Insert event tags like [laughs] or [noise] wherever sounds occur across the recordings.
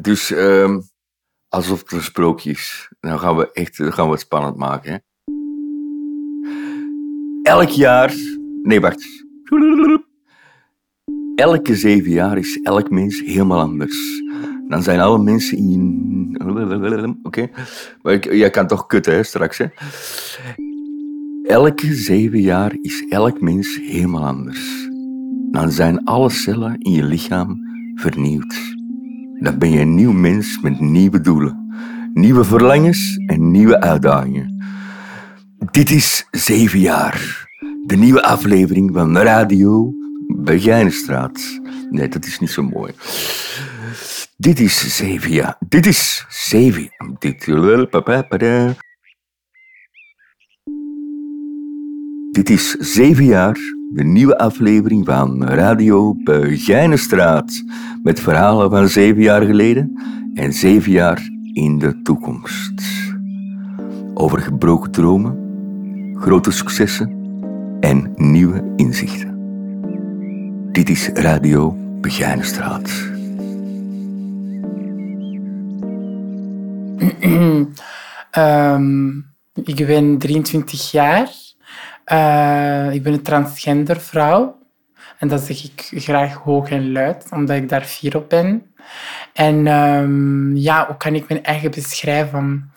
Dus ehm, alsof het een sprookje is. Dan gaan we echt gaan we het spannend maken. Elk jaar... Nee, wacht. Elke zeven jaar is elk mens helemaal anders. Dan zijn alle mensen in... [laughs] Oké? Maar jij kan toch kutten, hè, straks, hè? Elke zeven jaar is elk mens helemaal anders. Dan zijn alle cellen in je lichaam vernieuwd. Dan ben je een nieuw mens met nieuwe doelen, nieuwe verlangens en nieuwe uitdagingen. Dit is zeven jaar. De nieuwe aflevering van Radio Begijnenstraat. Nee, dat is niet zo mooi. Dit is zeven jaar. Dit is zeven. Dit, dit is zeven jaar. De nieuwe aflevering van Radio Begijnenstraat. Met verhalen van zeven jaar geleden en zeven jaar in de toekomst. Over gebroken dromen, grote successen en nieuwe inzichten. Dit is Radio Begijnenstraat. um, [clears throat] ik ben 23 jaar. Uh, ik ben een transgender vrouw. En dat zeg ik graag hoog en luid, omdat ik daar fier op ben. En um, ja, hoe kan ik mijn eigen beschrijven?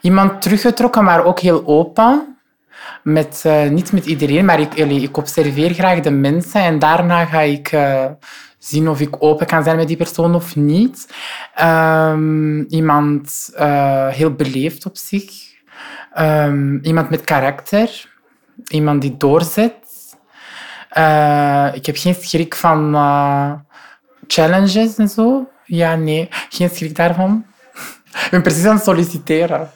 Iemand teruggetrokken, maar ook heel open. Met, uh, niet met iedereen, maar ik, ik observeer graag de mensen en daarna ga ik uh, zien of ik open kan zijn met die persoon of niet. Um, iemand heel beleefd op zich. Um, iemand met karakter. Iemand die doorzet. Uh, ik heb geen schrik van uh, challenges en zo. Ja, nee, geen schrik daarvan. [laughs] Ik ben precies aan het solliciteren.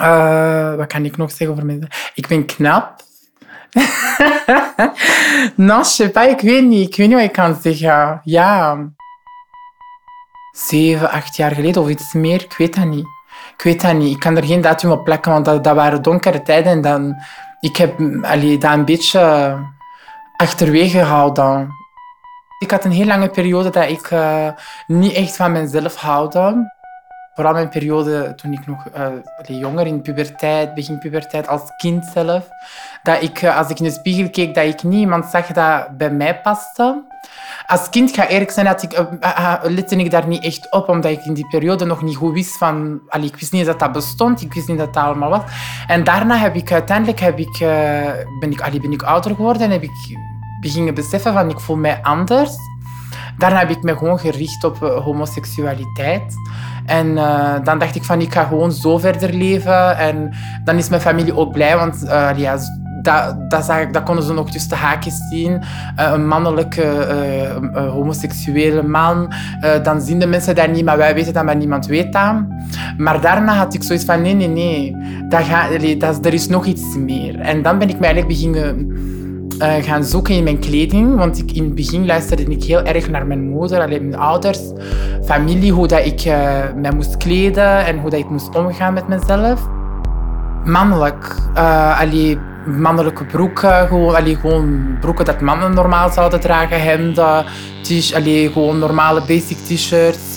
uh, [laughs] wat kan ik nog zeggen over mensen? Ik ben knap. non, je pas, ik weet niet. Ik weet niet wat ik kan zeggen. Ja, zeven, acht jaar geleden of iets meer, ik weet dat niet. Ik weet dat niet. Ik kan er geen datum op plakken, want dat, dat waren donkere tijden. En dan, ik heb allee, dat een beetje achterwege gehouden. Ik had een heel lange periode dat ik uh, niet echt van mezelf houden. Vooral mijn periode toen ik nog uh, jonger in puberteit, begin puberteit, als kind zelf. Dat ik, als ik in de spiegel keek, dat ik niet iemand zag dat bij mij paste. Als kind, ga eerlijk zijn, dat ik, uh, lette ik daar niet echt op, omdat ik in die periode nog niet goed wist van... Allee, ik wist niet dat dat bestond, ik wist niet dat dat allemaal was. En daarna heb ik uiteindelijk heb ik, ben, ik, allee, ben ik ouder geworden en heb ik beginnen beseffen van ik voel mij anders. Daarna heb ik me gewoon gericht op homoseksualiteit. En dan dacht ik van, ik ga gewoon zo verder leven. En dan is mijn familie ook blij, want uh, ja, dat, dat, dat konden ze nog tussen haakjes zien. Uh, een mannelijke homoseksuele man. dan zien de mensen dat niet, maar wij weten dat, maar niemand weet dat. Maar daarna had ik zoiets van, nee, nee, nee. Dat dat, er is nog iets meer. En dan ben ik me eigenlijk beginnen gaan zoeken in mijn kleding. Want ik, in het begin luisterde ik heel erg naar mijn moeder, alleen mijn ouders, familie, hoe dat ik uh, mij moest kleden en hoe dat ik moest omgaan met mezelf. Mannelijk. Uh, mannelijke broeken, gewoon, allee, gewoon broeken dat mannen normaal zouden dragen, hemden, allee, gewoon normale basic t-shirts.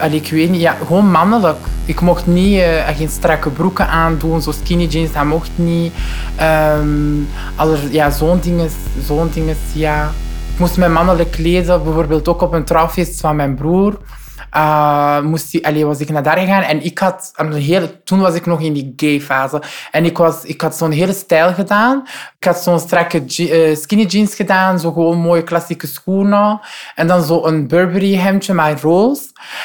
Allee, ik weet niet, ja, gewoon mannelijk. Ik mocht niet, uh, geen strakke broeken aandoen, zo skinny jeans, dat mocht niet. Um, ja, zo'n dingen, zo'n dingen, ja. Ik moest me mannelijk kleden, bijvoorbeeld ook op een trouwfeest van mijn broer. Uh, moest ik, allee, was ik naar daar gegaan en ik had een hele, toen was ik nog in die gay fase. En ik, was, ik had zo'n hele stijl gedaan. Ik had zo'n strakke uh, skinny jeans gedaan, zo gewoon mooie klassieke schoenen. En dan zo een Burberry hemdje met roze.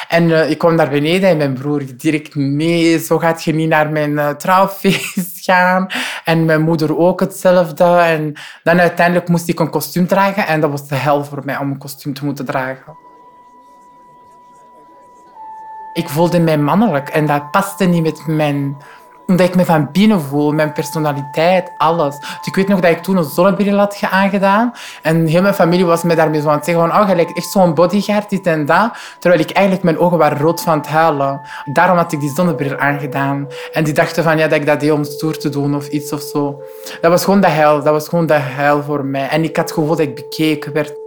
En uh, ik kwam naar beneden en mijn broer direct, nee, zo gaat je niet naar mijn trouwfeest [laughs] gaan. En mijn moeder ook hetzelfde. En dan uiteindelijk moest ik een kostuum dragen en dat was de hel voor mij om een kostuum te moeten dragen. Ik voelde mij mannelijk en dat paste niet met mijn... Omdat ik me van binnen voel, mijn personaliteit, alles. Dus ik weet nog dat ik toen een zonnebril had aangedaan. En heel mijn familie was me daarmee zo aan het zeggen van... Oh, gelijk echt zo'n bodyguard, dit en dat. Terwijl ik eigenlijk mijn ogen waren rood van het huilen. Daarom had ik die zonnebril aangedaan. En die dachten van ja, dat ik dat deed om stoer te doen of iets of zo. Dat was gewoon de hel. Dat was gewoon de hel voor mij. En ik had het gevoel dat ik bekeken werd.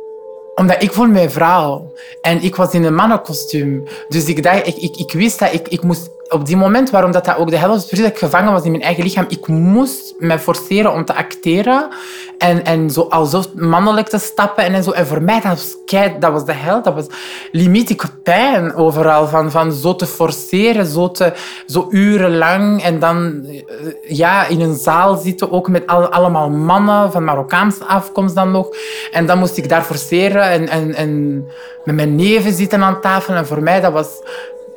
Omdat ik voel mij vrouw. En ik was in een mannenkostuum. Dus ik, dacht, ik, ik, wist dat ik, ik moest op die moment, waarom dat, dat ook de helft dat ik gevangen was in mijn eigen lichaam, ik moest me forceren om te acteren en, en zo alsof mannelijk te stappen en, zo. En voor mij, dat was, kei, dat was de hel. Dat was limiet. Ik had pijn overal van, van zo te forceren, zo, te, zo urenlang. En dan eh, ja, in een zaal zitten, ook met al, allemaal mannen van Marokkaanse afkomst dan nog. En dan moest ik daar forceren en, en, en met mijn neven zitten aan tafel. En voor mij, dat was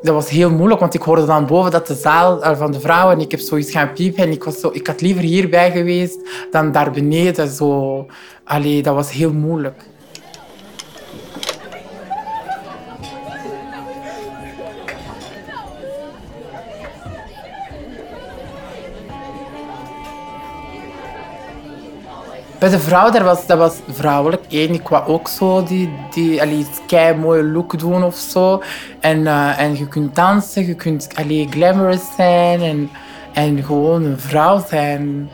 dat was heel moeilijk, want ik hoorde dan boven dat de zaal eh, van de vrouwen... En ik heb zoiets gaan piepen en ik, was zo, ik had liever hierbij geweest dan daar beneden. Zo. Allee, dat was heel moeilijk. Bij de vrouw, daar was, dat was vrouwelijk. Eén, ik wou ook zo die, die allee, kei mooie look doen of zo. En, uh, en je kunt dansen, je kunt allee, glamorous zijn en, en gewoon een vrouw zijn.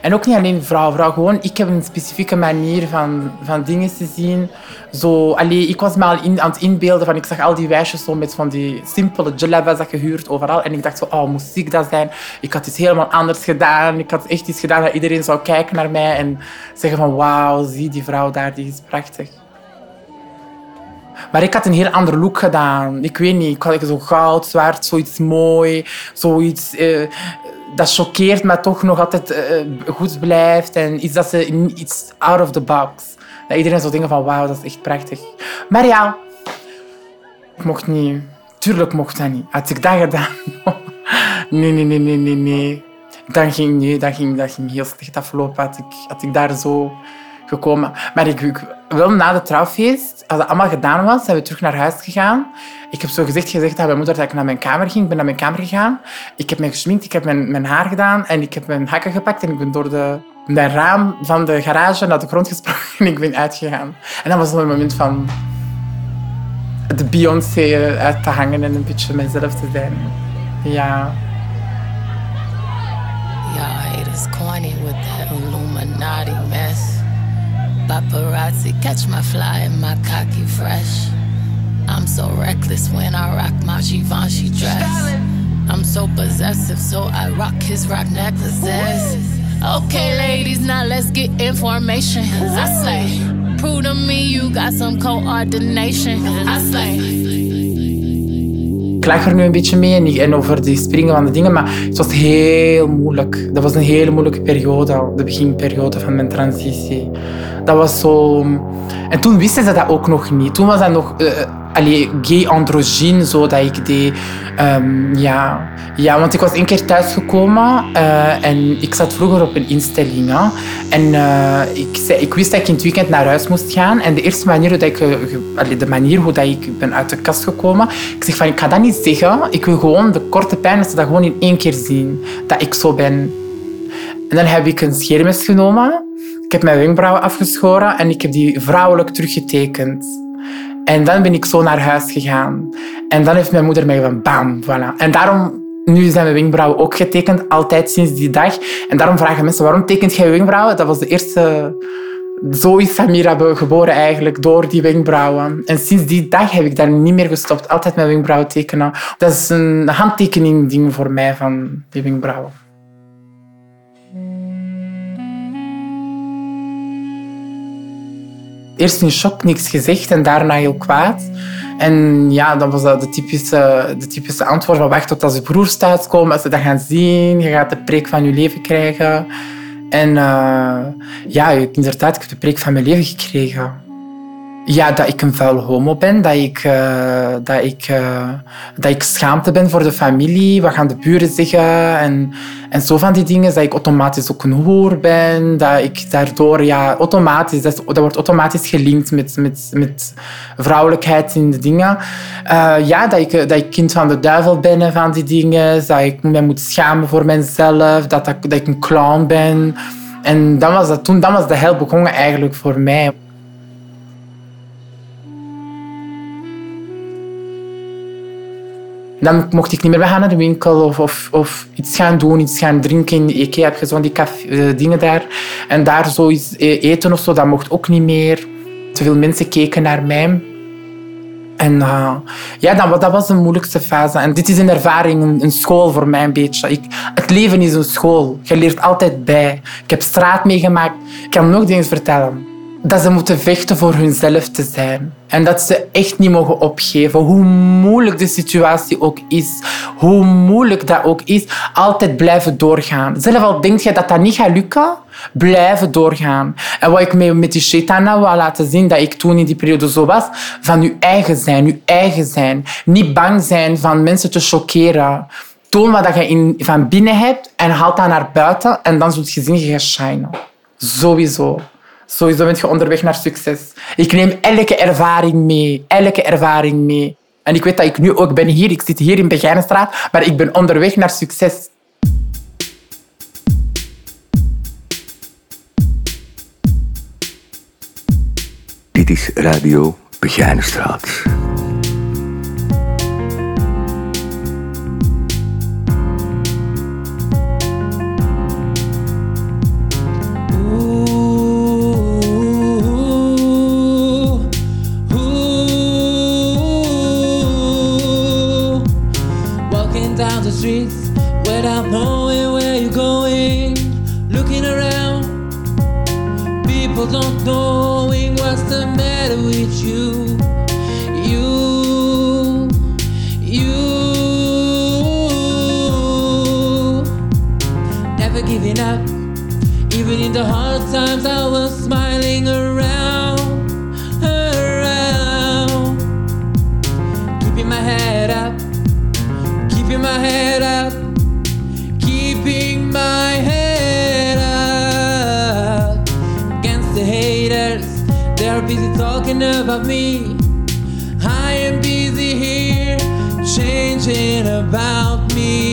En ook niet alleen vrouw, vrouw. Gewoon, ik heb een specifieke manier van, van dingen te zien. Zo, allee, ik was me in, aan het inbeelden van, ik zag al die wijsjes zo met van die simpele jalabas dat gehuurd overal. En ik dacht zo, oh, moest ik dat zijn? Ik had iets helemaal anders gedaan. Ik had echt iets gedaan dat iedereen zou kijken naar mij en zeggen van, wauw, zie die vrouw daar, die is prachtig. Maar ik had een heel ander look gedaan. Ik weet niet, ik had zo goud, zwart, zoiets mooi, zoiets... Uh, dat choqueert, maar toch nog altijd uh, goed blijft. En iets dat ze iets out of the box. Dat iedereen zo denkt van wauw, dat is echt prachtig. Maar ja, ik mocht niet. Tuurlijk mocht dat niet. Had ik dat gedaan? [laughs] nee, nee, nee, nee, nee, nee. Dan ging, nee, dat ging, dat ging heel slecht aflopen. Had ik, had ik daar zo gekomen. Maar ik, ik na het trouwfeest, als dat allemaal gedaan was, zijn we terug naar huis gegaan. Ik heb zo gezegd, gezegd aan mijn moeder dat ik naar mijn kamer ging. Ik ben naar mijn kamer gegaan. Ik heb me geschminkt, ik heb mijn, mijn haar gedaan en ik heb mijn hakken gepakt en ik ben door de, de raam van de garage naar de grond gesprongen en ik ben uitgegaan. En dat was een moment van de Beyoncé uit te hangen en een beetje mezelf te zijn. Ja. Y'all haters corny with that Illuminati mess. Paparazzi catch my fly and my cocky fresh. I'm so reckless when I rock my Givenchy dress. I'm so possessive, so I rock his rock necklaces. Okay, ladies, now let's get information. I say, prove to me you got some coordination. I say. Ik lag er nu een beetje mee en, over die springen van de dingen, maar het was heel moeilijk. Dat was een hele moeilijke periode, de beginperiode van mijn transitie. Dat was zo... En toen wisten ze dat ook nog niet. Toen was dat nog... Uh, allee, gay androgyne, zo dat ik deed. Um, ja. ja, want ik was één keer thuisgekomen uh, en ik zat vroeger op een instelling. Hè. En uh, ik, zei, ik wist dat ik in het weekend naar huis moest gaan. En de eerste manier dat ik, de manier hoe dat ik ben uit de kast gekomen, ik zeg van ik ga dat niet zeggen. Ik wil gewoon de korte pijn, dat ze dat gewoon in één keer zien. Dat ik zo ben. En dan heb ik een scheermes genomen. Ik heb mijn wenkbrauwen afgeschoren en ik heb die vrouwelijk teruggetekend. En dan ben ik zo naar huis gegaan. En dan heeft mijn moeder mij van bam, voilà. En daarom, nu zijn mijn wenkbrauwen ook getekend, altijd sinds die dag. En daarom vragen mensen, waarom tekent jij wenkbrauwen? Dat was de eerste... Zo is Samira geboren eigenlijk, door die wenkbrauwen. En sinds die dag heb ik daar niet meer gestopt. Altijd mijn wenkbrauwen tekenen. Dat is een handtekening ding voor mij van die wenkbrauwen. Eerst in shock, niks gezegd en daarna heel kwaad. En ja, dan was dat de typische, de typische antwoord van wacht tot als je broers thuiskomen, als ze dat gaan zien, je gaat de preek van je leven krijgen. En uh, ja, inderdaad, ik heb de preek van mijn leven gekregen. Ja, dat ik een vuil homo ben, dat ik, uh, dat, ik, uh, dat ik schaamte ben voor de familie, wat gaan de buren zeggen en, en zo van die dingen. Dat ik automatisch ook een hoer ben, dat ik daardoor ja, automatisch, dat, dat wordt automatisch gelinkt met, met, met vrouwelijkheid in de dingen. Uh, ja, dat ik, dat ik kind van de duivel ben en van die dingen, dat ik me moet schamen voor mezelf, dat, dat, dat ik een clown ben. En dan was dat toen, dan was de hel begonnen eigenlijk voor mij. Dan mocht ik niet meer gaan naar de winkel of, of, of iets gaan doen, iets gaan drinken. In Ikea heb je zo die café, uh, dingen daar. En daar zoiets eten of zo, dat mocht ook niet meer. te veel mensen keken naar mij. En uh, ja, dat, dat, was de moeilijkste fase. En dit is een ervaring, een, een school voor mij een beetje. Ik, het leven is een school. Je leert altijd bij. Ik heb straat meegemaakt. Ik kan nog dingen vertellen dat ze moeten vechten voor hunzelf te zijn. En dat ze echt niet mogen opgeven. Hoe moeilijk de situatie ook is. Hoe moeilijk dat ook is. Altijd blijven doorgaan. Zelf al denk je dat dat niet gaat lukken, blijven doorgaan. En wat ik met die shaitana wil laten zien, dat ik toen in die periode zo was, van je eigen zijn, je eigen zijn. Niet bang zijn van mensen te choqueren. Toon wat je in, van binnen hebt en haal dat naar buiten en dan zult je zien, je gaat. Sowieso. Sowieso bent je onderweg naar succes. Ik neem elke ervaring mee. Elke ervaring mee. En ik weet dat ik nu ook ben hier. Ik zit hier in Begijnenstraat, maar ik ben onderweg naar succes. Dit is Radio Begijnenstraat. are busy talking about me. I am busy here, changing about me.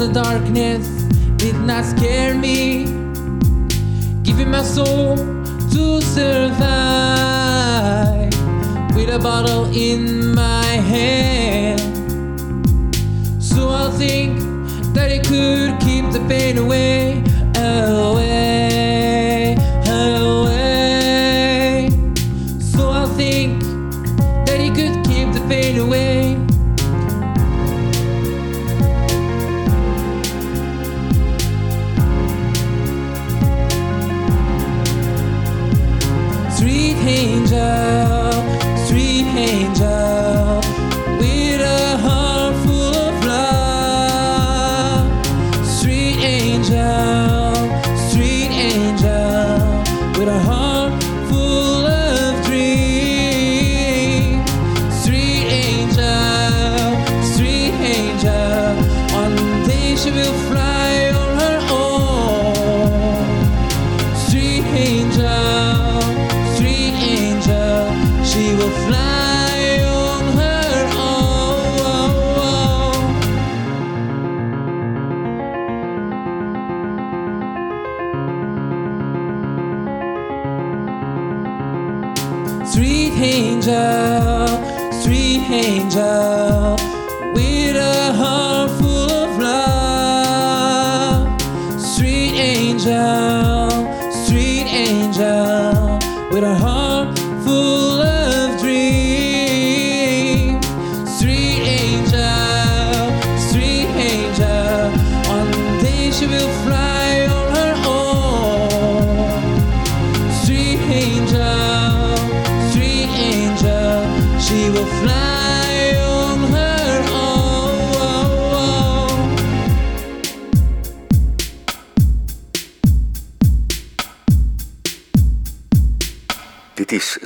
the darkness did not scare me. Giving my soul to survive with a bottle in my hand. So I'll think that it could keep the pain away, away.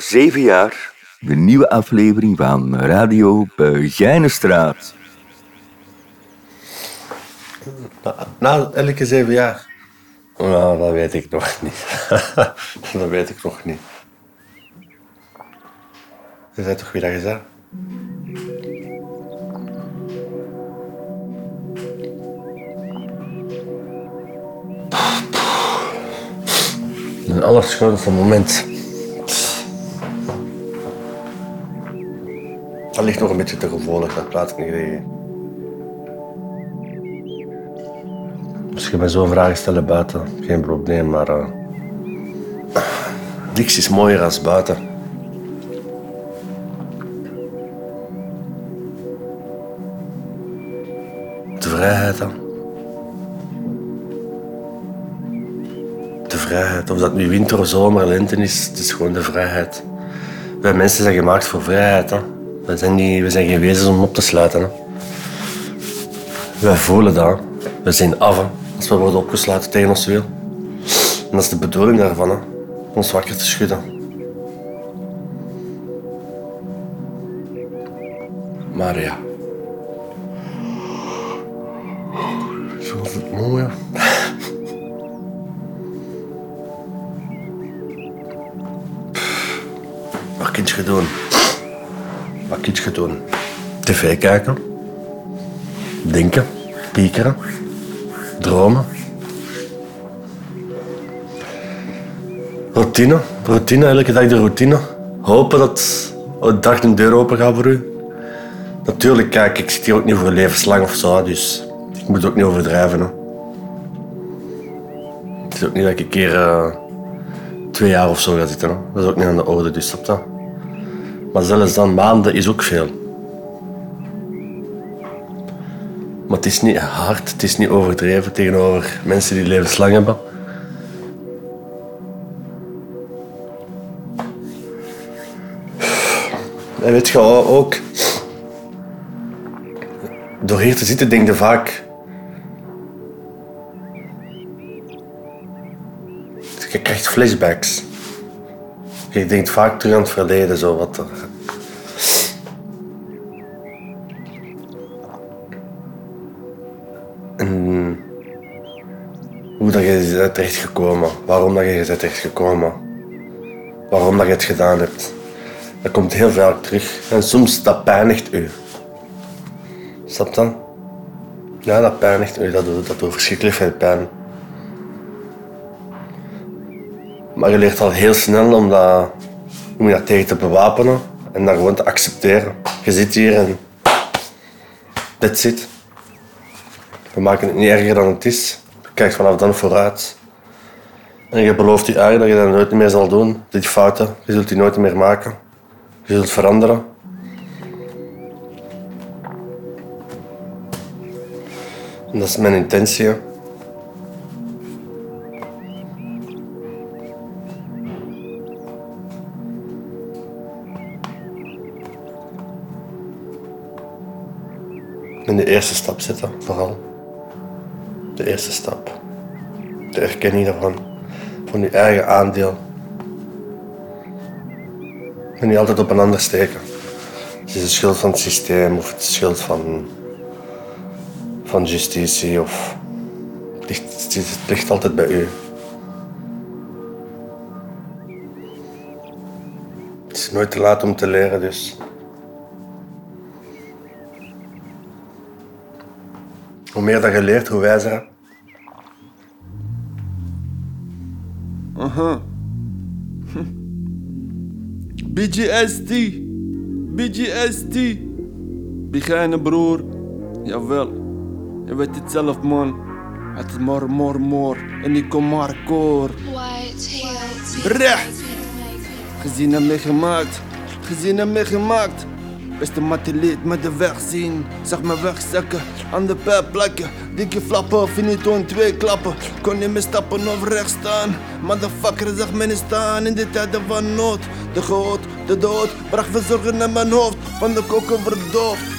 Zeven jaar, de nieuwe aflevering van Radio Begijnenstraat. Na, na elke zeven jaar? Nou, dat weet ik nog niet. [laughs] dat weet ik nog niet. Je zei toch wie dat gezegd? Een allerschoonste moment. Dat ligt nog een beetje te gevoelig, dat praat ik niet tegen. Je mij zo'n vragen stellen buiten, geen probleem, maar uh, niks is mooier als buiten. De vrijheid dan. De vrijheid, of dat nu winter zomer, lente is, het is gewoon de vrijheid. Wij mensen zijn gemaakt voor vrijheid. Hè. We, zijn niet, we zijn geen wezens om op te sluiten. Hè. Wij voelen dat. We zijn af als we worden opgesluiten tegen ons wil. En dat is de bedoeling daarvan, hè. ons wakker te schudden. Maar ja. Kijken. Denken. Piekeren. Dromen. Routine. Routine, elke dag de routine. Hopen dat de dag een deur open gaat voor u. Natuurlijk, kijk, ik zit hier ook niet voor levenslang of zo, dus ik moet ook niet overdrijven. Hè. Het is ook niet dat ik een keer eh, twee jaar of zo ga zitten. Hè. Dat is ook niet aan de orde, dus snap je? Maar zelfs dan, maanden is ook veel. Het is niet hard, het is niet overdreven tegenover mensen die levenslang hebben. En weet je ook, door hier te zitten denk je vaak... Je krijgt flashbacks. Je denkt vaak terug aan het verleden, zo wat er... je bent terechtgekomen, waarom dat je bent terechtgekomen, waarom dat je het gedaan hebt. Dat komt heel vaak terug. En soms dat pijnigt u. Snap dan? Ja, dat pijnigt u. Dat doet, dat doet verschrikkelijk veel pijn. Maar je leert al heel snel om dat, om je dat tegen te bewapenen en dat gewoon te accepteren. Je zit hier en that's it. We maken het niet erger dan het is. Je kijkt vanaf dan vooruit. En je belooft je eigen dat je dat nooit meer zal doen. Die fouten, je zult die nooit meer maken. Je zult veranderen. En dat is mijn intentie. En de eerste stap zetten, vooral. De eerste stap. De erkenning daarvan. Van je eigen aandeel. En niet altijd op een ander steken. Het is de schuld van het systeem of het schuld van, van justitie of het ligt, ligt altijd bij u. Het is nooit te laat om te leren, dus. Hoe meer dat je leert, hoe wijzer. hè. BGST. BGST. Begijnen broer. Jawel. Je weet het zelf man. Het is maar, maar, maar. En ik kom maar koor. Recht. Gezien en meegemaakt. Gezien en meegemaakt. Beste mateleet met de weg zien. Zag me wegzakken aan de pijp plakken. Dikke flappen, finito in twee klappen. Kon niet meer stappen of recht staan. Motherfucker zag me niet staan in de tijden van nood. De goot, de dood, bracht verzorgen naar mijn hoofd. Van de koken verdoofd.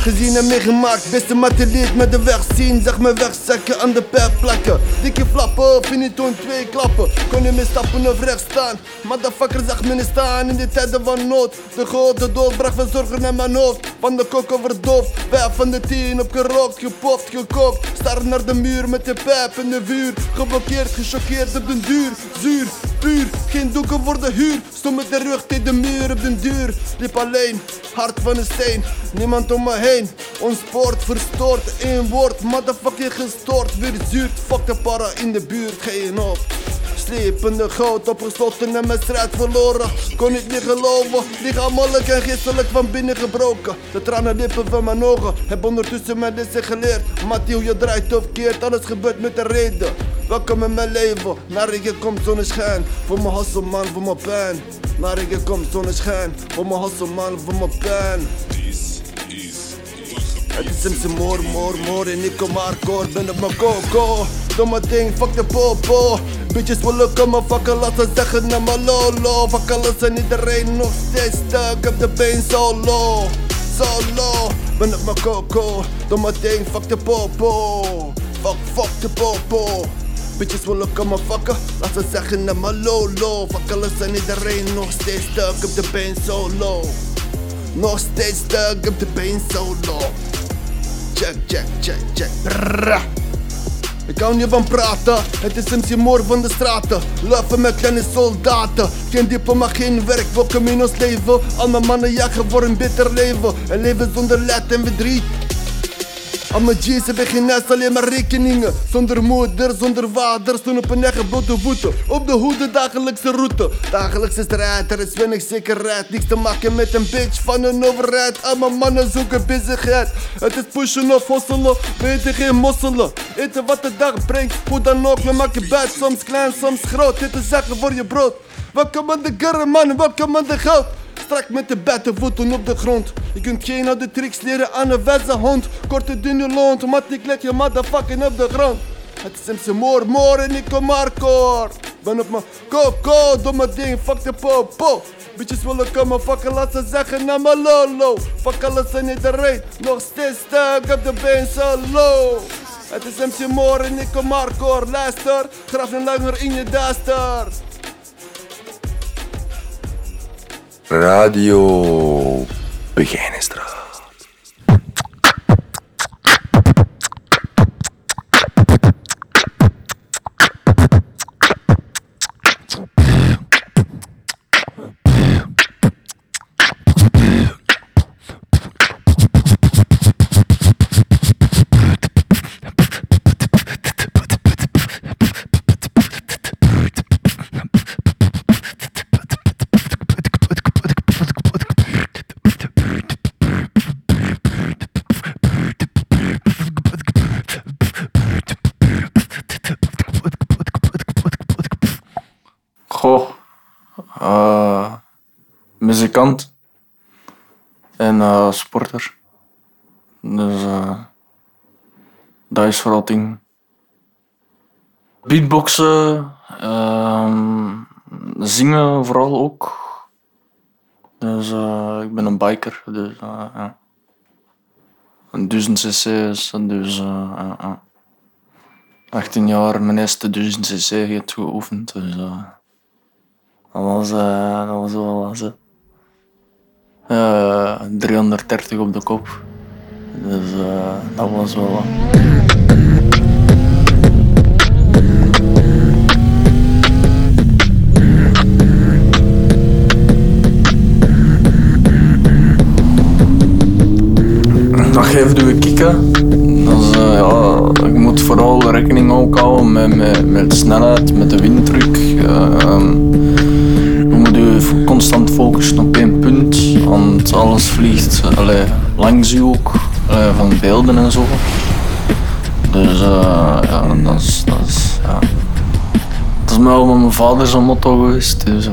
Gezien en meegemaakt, beste mateliet met de weg zien. Zeg me wegzekken aan de pijpplakken. Dikke flappen, finito twee klappen. Kon je meer stappen of rechts staan. Motherfucker zag me niet staan in die tijden van nood. De grote dood bracht van zorgen naar mijn hoofd. Van de koken verdoofd. Vijf van de tien op gerookt, gepoft, gekookt. Star naar de muur met de pijp in de vuur. Geblokkeerd, gechoqueerd op den duur. Zuur, puur, geen doeken voor de huur. Stond met de rug tegen de muur op den duur. Liep alleen, hart van een steen. Niemand om me heen. Ons poort verstoord, één woord. Motherfucking gestoord. Weer zuurt, fuck de para in de buurt. Geen op. Slepende goud opgesloten en mijn strijd verloren. Kon niet meer geloven, lichamelijk en geestelijk van binnen gebroken. De tranen lippen van mijn ogen, heb ondertussen mijn lessen geleerd. Mathieu, je draait of keert, alles gebeurt met een reden. Welkom in mijn leven, naar ik komt zonneschijn. Voor mijn hustle man, voor mijn pijn. Naar ik komt zonneschijn, voor mijn hustle man, voor mijn pijn. Het is MC Moor, Moor, Moor en ik kom hardcore, ben op mijn coco Domme ding, fuck de popo. Bitches willen komen fucken, laten zeggen naar mijn lolo. Fuck alles en iedereen nog steeds stuk op de been solo. Solo, ben op mijn coco Domme ding, fuck de popo. Fuck, fuck de popo. Bitches willen komen fucken, laten zeggen naar mijn lolo. Fuck alles en iedereen nog steeds stuk op de been solo. Nog steeds stuk op de been solo. Check, check, check, check. Brrrra. Ik hou niet van praten, het is MC Moor van de straten. Lopen met kleine soldaten, geen diploma, geen werk, welkom in ons leven. Al mijn mannen jagen voor een beter leven, een leven zonder leed en verdriet. Mijn G's hebben geen nest, alleen maar rekeningen. Zonder moeder, zonder vader, stoen op een eigen blote voeten. Op de hoede, dagelijkse route. Dagelijkse strijd, er is weinig zekerheid. Niks te maken met een bitch van een overheid. Al mijn mannen zoeken bezigheid. Het is pushen of hosselen, weten geen mosselen. Eten wat de dag brengt, hoe dan ook. We maken buit, soms klein, soms groot. Dit is zaken voor je brood. Welkom aan de garre man, welkom aan de geld. Strak met de beide voeten op de grond. Je kunt geen oude tricks leren aan een wijze hond. Korte dunne lont, mat ik leg je motherfucking op de grond. Het is MC Moor, Moor en ik kom hardcore. Ben op mijn doe mijn ding, fuck de popo. Bitches willen komen fucken, laat ze zeggen naar mijn lolo. Fuck alles en iedereen, nog steeds stuk op de been solo. Het is MC Moor en ik kom hardcore, luister. Graf een langer in je duister. Radio Begijnenstraat. Muzikant en eh, sporter. Dus eh, dat is vooral ding. Beatboxen, ehm, zingen vooral ook. Dus eh, ik ben een biker, dus ja. Een duizend cc's, dus eh, ja, ja. 18 jaar mijn eerste duizend cc geoefend, dus eh, dat was, eh, dat was wel wat. Hè. Eh, 330 op de kop. Dus eh, dat was wel wat. Dat geeft u kikken. Dus, eh, ja, je moet vooral rekening ook houden met, met, met snelheid, met de winddruk. Ehm, je moet je constant focussen op één punt, want alles vliegt allee, langs u ook, van beelden en zo. Dus eh, ja, dat is, dat is, ja. Dat is wel mijn vader zijn motto geweest. Dus, eh,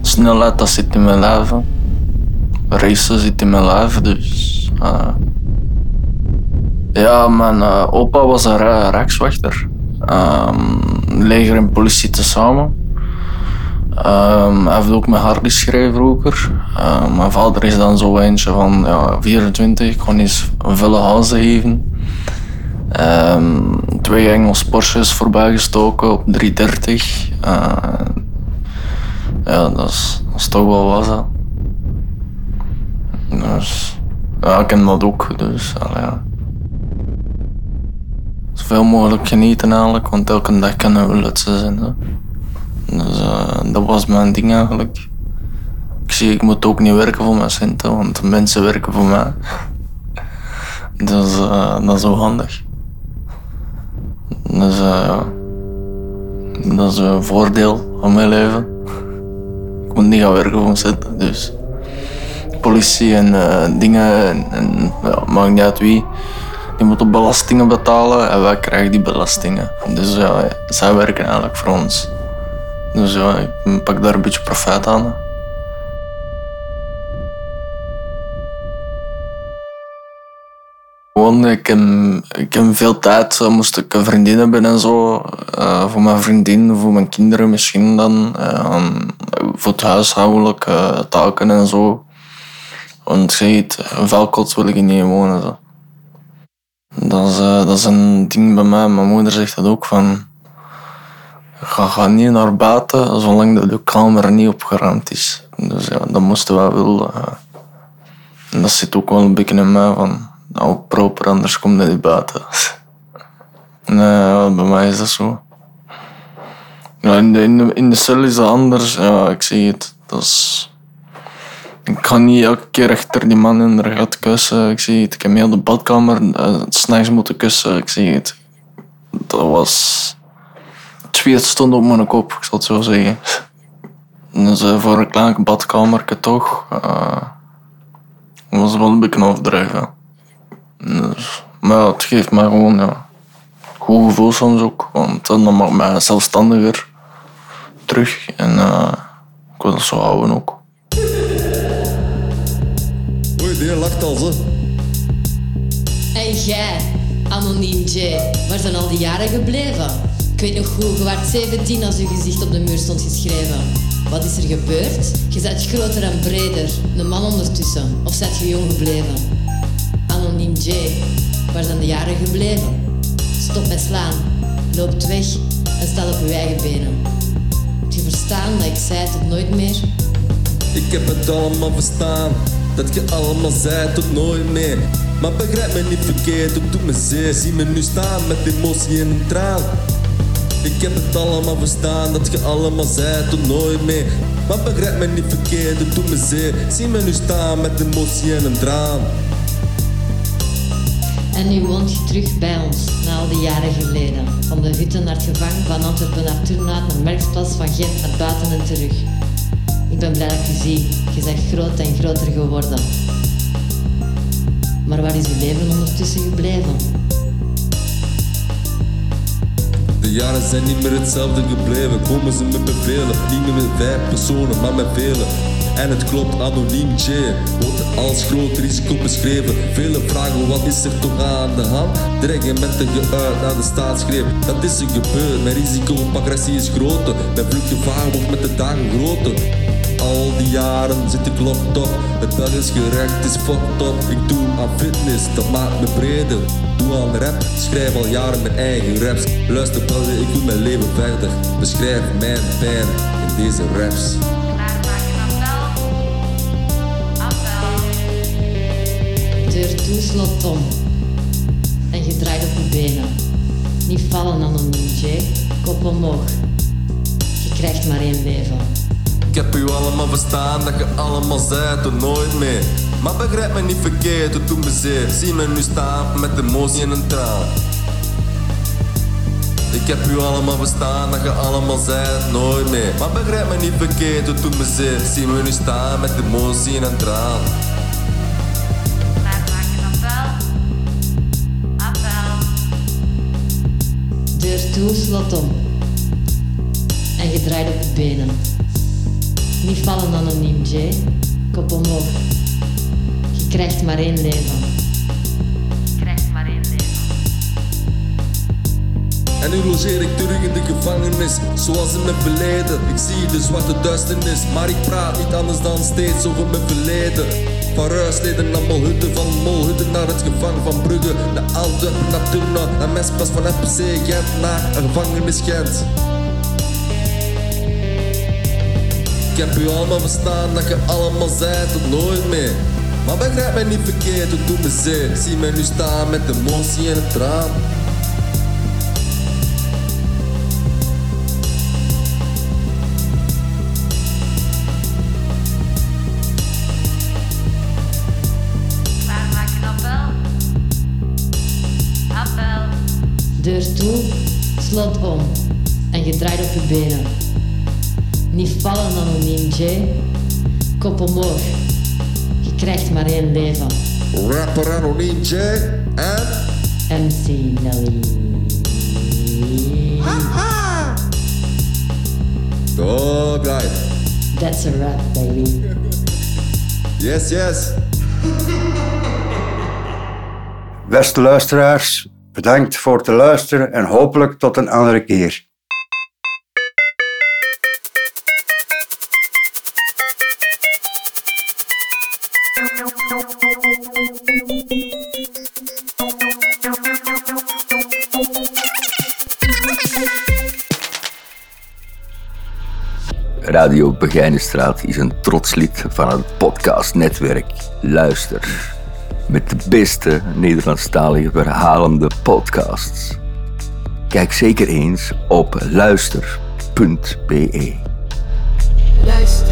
snelheid, dat zit in mijn leven. Racen zit in mijn lijf, dus... eh. ja, mijn opa was een rijkswachter. Ehm, leger en politie tezamen. Ehm, hij heeft ook met Hardy geschreven vroeger. Ehm, mijn vader is dan zo eentje van ja, 24, ik kon eens een vulle huizen geven. Ehm, twee Engels Porsches voorbij gestoken op 330. Eh, ja, dat is, dat is toch wel hè. Dus, ja, ik ken dat ook. Dus, ja. Zoveel mogelijk genieten eigenlijk, want elke dag kan een lutsen zijn. Hè. Dus eh, dat was mijn ding eigenlijk. Ik zie, ik moet ook niet werken voor mijn centen, want mensen werken voor mij. Dus eh, dat is wel handig. Dus eh, ja, dat is een voordeel van mijn leven. Ik moet niet gaan werken voor mijn centen, dus politie en dingen, en, en ja, maakt niet uit wie, die moeten belastingen betalen en wij krijgen die belastingen. Dus ja, zij werken eigenlijk voor ons. Dus ik pak daar aan. Gewoon, ik heb, ik heb veel tijd, eh, moest ik een vriendin hebben en zo. eh, voor mijn vriendin, voor mijn kinderen misschien dan. eh, voor het huishoudelijke taken en zo. Want je ziet, een vuilkot wil ik niet wonen. Dat, is, eh, dat is een ding bij mij. Mijn moeder zegt dat ook van... Ga, ga niet naar buiten zolang de, de kamer niet opgeruimd is. Dus ja, dat moesten wij wel. eh. en dat zit ook wel een beetje in mij van... Nou, proper, anders kom je niet buiten. [laughs] nee, bij mij is dat zo. Ja, in, de, in, de, in de cel is dat anders. Ja, ik zie het. Dat is... Ik kan niet elke keer achter die man in de gat kussen. Ik zie het. Ik heb heel de badkamer uh, s'nachts moeten kussen. Ik zie het. Dat was... Het zweet stond op mijn kop, ik zal het zo zeggen. Dus eh, voor een klein badkamertje toch... eh, was wel een beetje overdreven. Dus, maar ja, het geeft mij gewoon ja, goed gevoel soms ook. Want dan maakt mij zelfstandiger terug. En eh, ik wil dat zo houden ook. Oei, die lacht al zo. En jij, anoniem J, waar zijn al die jaren gebleven? Ik weet nog goed, je werd 17 als je gezicht op de muur stond geschreven. Wat is er gebeurd? Je bent groter en breder, een man ondertussen, of zijt je jong gebleven? Anoniem J, waar zijn de jaren gebleven? Stop met slaan, loopt weg en sta op je eigen benen. Heb je verstaan dat ik zei tot nooit meer? Ik heb het allemaal verstaan, dat je allemaal zei tot nooit meer. Maar begrijp me niet verkeerd, het doet me zeer. Zie me nu staan met emotie en een traan. Ik heb het allemaal verstaan, dat je allemaal zei tot nooit meer. Maar begrijp me niet verkeerd, het doet me zeer. Zie me nu staan met emotie en een traan. En nu woont je terug bij ons, na al die jaren geleden. Van de hutten naar het gevang, van Antwerpen naar Turnhout, naar Merksplas, van Gent naar buiten en terug. Ik ben blij dat je zie. Je bent groot en groter geworden. Maar waar is je leven ondertussen gebleven? De jaren zijn niet meer hetzelfde gebleven. Komen ze met bevelen, niet meer met vijf personen, maar met velen. En het klopt, anoniem J wordt als groot risico beschreven. Vele vragen, wat is er toch aan de hand? Dreigen met de geuit naar de staatsgreep. Dat is er gebeurd, mijn risico op agressie is groter. Mijn vluchtgevaar wordt met de dagen groter. Al die jaren zit ik locked op. Het Belgisch gerecht is fucked up. Ik doe aan fitness, dat maakt me breder. Doe aan rap, schrijf al jaren mijn eigen raps. Luister België, ik doe mijn leven verder. Beschrijf mijn pijn in deze raps. Deur toe, slot om. En je draait op je benen. Niet vallen, anoniem J. Kop omhoog. Je krijgt maar één leven. Ik heb u allemaal verstaan dat je allemaal zei tot nooit meer. Maar begrijp me niet verkeerd, het doet me zeer. Zie me nu staan met emotie en een traan. Ik heb u allemaal verstaan dat je allemaal zei nooit meer. Maar begrijp me niet verkeerd, het doet me zeer. Zie me nu staan met emotie en een traan. Deur toe, slot om. En je draait op je benen. Niet vallen, anoniem J. Kop omhoog. Je krijgt maar één leven. Je krijgt maar één leven. En nu logeer ik terug in de gevangenis, zoals in mijn verleden. Ik zie de zwarte duisternis, maar ik praat niet anders dan steeds over mijn verleden. Van Ruisleden naar Molhudde, van Molhudde naar het gevangen van Brugge. Naar Antwerpen, naar Turnen, naar Mespas, van FPC Gent naar een gevangenis Gent. Ik heb u allemaal verstaan dat je allemaal zei tot nooit meer. Maar begrijp mij niet verkeerd, het doet me zeer. Zie mij nu staan met emotie en een traan. Waar maak je appel? Appel. Deur toe, slot om en je draait op je benen. Niet vallen anoniem J, kop omhoog. Je krijgt maar één leven. Rapper Anoniem J en... MC Nelly. Oh, right. That's a rap, baby. Yes, yes. Beste luisteraars, bedankt voor het luisteren en hopelijk tot een andere keer. Radio Begijnenstraat is een trots lid van het podcastnetwerk Luister. Met de beste Nederlandstalige verhalende podcasts. Kijk zeker eens op luister.be. Luister.